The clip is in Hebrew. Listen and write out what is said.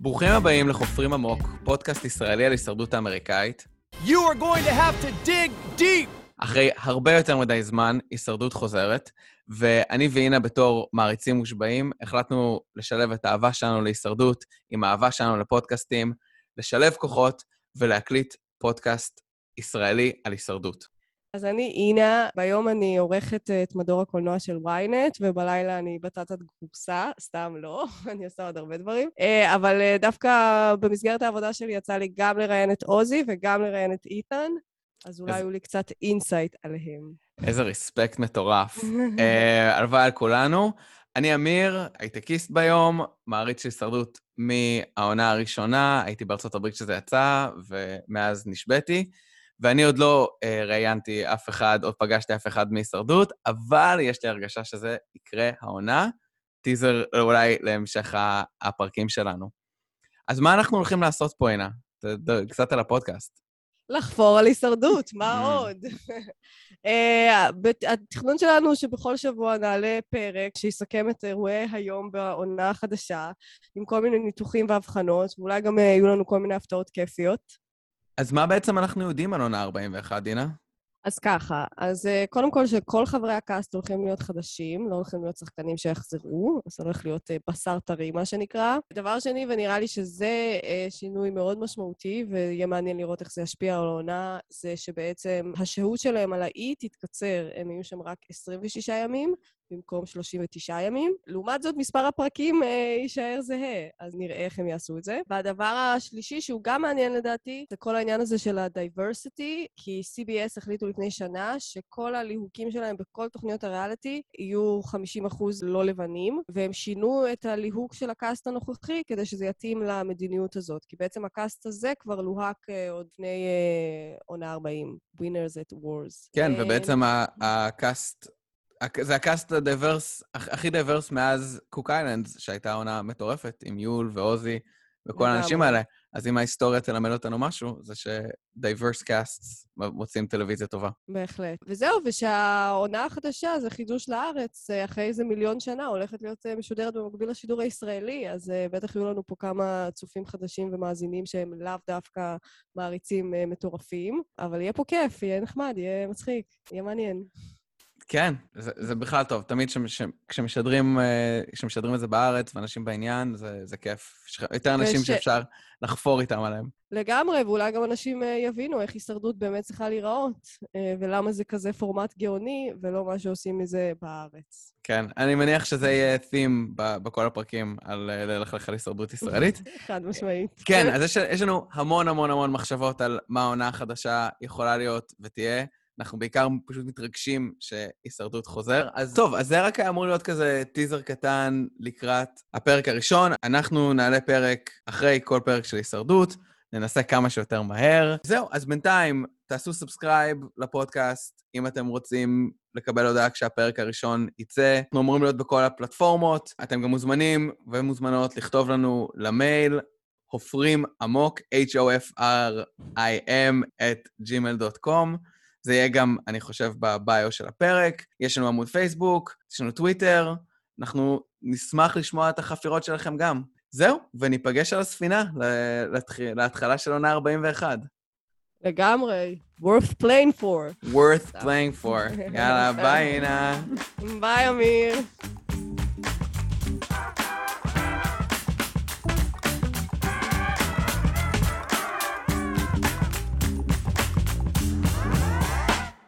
ברוכים הבאים לחופרים עמוק, פודקאסט ישראלי על הישרדות האמריקאית. You are going to have to dig deep. אחרי הרבה יותר מדי זמן, הישרדות חוזרת, ואני ואינה בתור מעריצים מושבעים, החלטנו לשלב את האהבה שלנו להישרדות עם האהבה שלנו לפודקאסטים, לשלב כוחות ולהקליט פודקאסט ישראלי על הישרדות. אז אני אינה, ביום אני עורכת את מדור הקולנוע של ynet, ובלילה אני בטטת גרוסה, סתם לא, אני עושה עוד הרבה דברים. אה, אבל אה, דווקא במסגרת העבודה שלי יצא לי גם לראיין את עוזי וגם לראיין את איתן, אז אולי היו לי קצת insight עליהם. איזה respect מטורף. אה, הלוואי על כולנו. אני אמיר, הייטקיסט ביום, מעריץ של הישרדות מהעונה הראשונה, הייתי בארצות הברית כשזה יצא, ומאז נשבתי. ואני עוד לא אה, ראיינתי אף אחד, עוד פגשתי אף אחד מהישרדות, אבל יש לי הרגשה שזה יקרה העונה. טיזר אולי להמשך הפרקים שלנו. אז מה אנחנו הולכים לעשות פה, עינה? קצת על הפודקאסט. לחפור על הישרדות, מה. עוד? אה, התכנון שלנו הוא שבכל שבוע נעלה פרק שיסכם את אירועי היום בעונה החדשה, עם כל מיני ניתוחים והבחנות, ואולי גם אה, יהיו לנו כל מיני הפתעות כיפיות. אז מה בעצם אנחנו יודעים על עונה 41, דינה? אז ככה, אז uh, קודם כל שכל חברי הקאסט הולכים להיות חדשים, לא הולכים להיות שחקנים שיחזרו, אז הולך להיות uh, בשר טרי, מה שנקרא. דבר שני, ונראה לי שזה uh, שינוי מאוד משמעותי, ויהיה מעניין לראות איך זה ישפיע על העונה, זה שבעצם השהות שלהם על האי תתקצר, הם יהיו שם רק 26 ימים, במקום 39 ימים. לעומת זאת, מספר הפרקים אה, יישאר זהה, אז נראה איך הם יעשו את זה. והדבר השלישי, שהוא גם מעניין לדעתי, זה כל העניין הזה של ה-diversity, כי CBS החליטו לפני שנה שכל הליהוקים שלהם בכל תוכניות הריאליטי יהיו 50% לא לבנים, והם שינו את הליהוק של הקאסט הנוכחי כדי שזה יתאים למדיניות הזאת, כי בעצם הקאסט הזה כבר לוהק אה, עוד לפני אה, עונה 40, Winners at Wars. כן, ובעצם ה cast... זה ה cast ה diverse, הכי diverse מאז קוק איילנדס, שהייתה עונה מטורפת, עם יול ואוזי וכל האנשים האלה. אז אם ההיסטוריה תלמד אותנו משהו, זה ש diverse cast מוציאים טלוויזיה טובה. בהחלט. וזהו, ושהעונה החדשה, זה חידוש לארץ, אה, אחרי איזה מיליון שנה, הולכת להיות אה, משודרת במקביל לשידור הישראלי, אז אה, בטח יהיו לנו פה כמה צופים חדשים ומאזינים שהם לאו דווקא מעריצים מטורפים, אבל יהיה פה כיף, יהיה נחמד, יהיה מצחיק, יהיה מעניין. כן, זה, זה בכלל טוב. תמיד ש, כשמשדרים, אה, כשמשדרים את זה בארץ ואנשים בעניין, זה, זה כיף. יש יותר אנשים וש... שאפשר לחפור איתם עליהם. לגמרי, ואולי גם אנשים אה, יבינו איך הישרדות באמת צריכה להיראות, אה, ולמה זה כזה פורמט גאוני, ולא מה שעושים מזה בארץ. כן, אני מניח שזה יהיה theme בכל הפרקים על ללכלך על הישרדות ישראלית. חד משמעית. כן, אז יש, יש לנו המון המון המון מחשבות על מה העונה החדשה יכולה להיות ותהיה. אנחנו בעיקר פשוט מתרגשים שהישרדות חוזר. אז טוב, אז זה רק היה אמור להיות כזה טיזר קטן לקראת הפרק הראשון. אנחנו נעלה פרק אחרי כל פרק של הישרדות, ננסה כמה שיותר מהר. זהו, אז בינתיים תעשו subscribe לפודקאסט, אם אתם רוצים לקבל הודעה כשהפרק הראשון יצא. אנחנו אמורים להיות בכל הפלטפורמות. אתם גם מוזמנים ומוזמנות לכתוב לנו למייל, חופרים עמוק, h-o-f-r-i-m, at gmail.com. זה יהיה גם, אני חושב, בביו של הפרק. יש לנו עמוד פייסבוק, יש לנו טוויטר, אנחנו נשמח לשמוע את החפירות שלכם גם. זהו, וניפגש על הספינה להתחלה של עונה 41. לגמרי. worth playing for. worth playing for. יאללה, ביי, אינה. ביי, אמיר.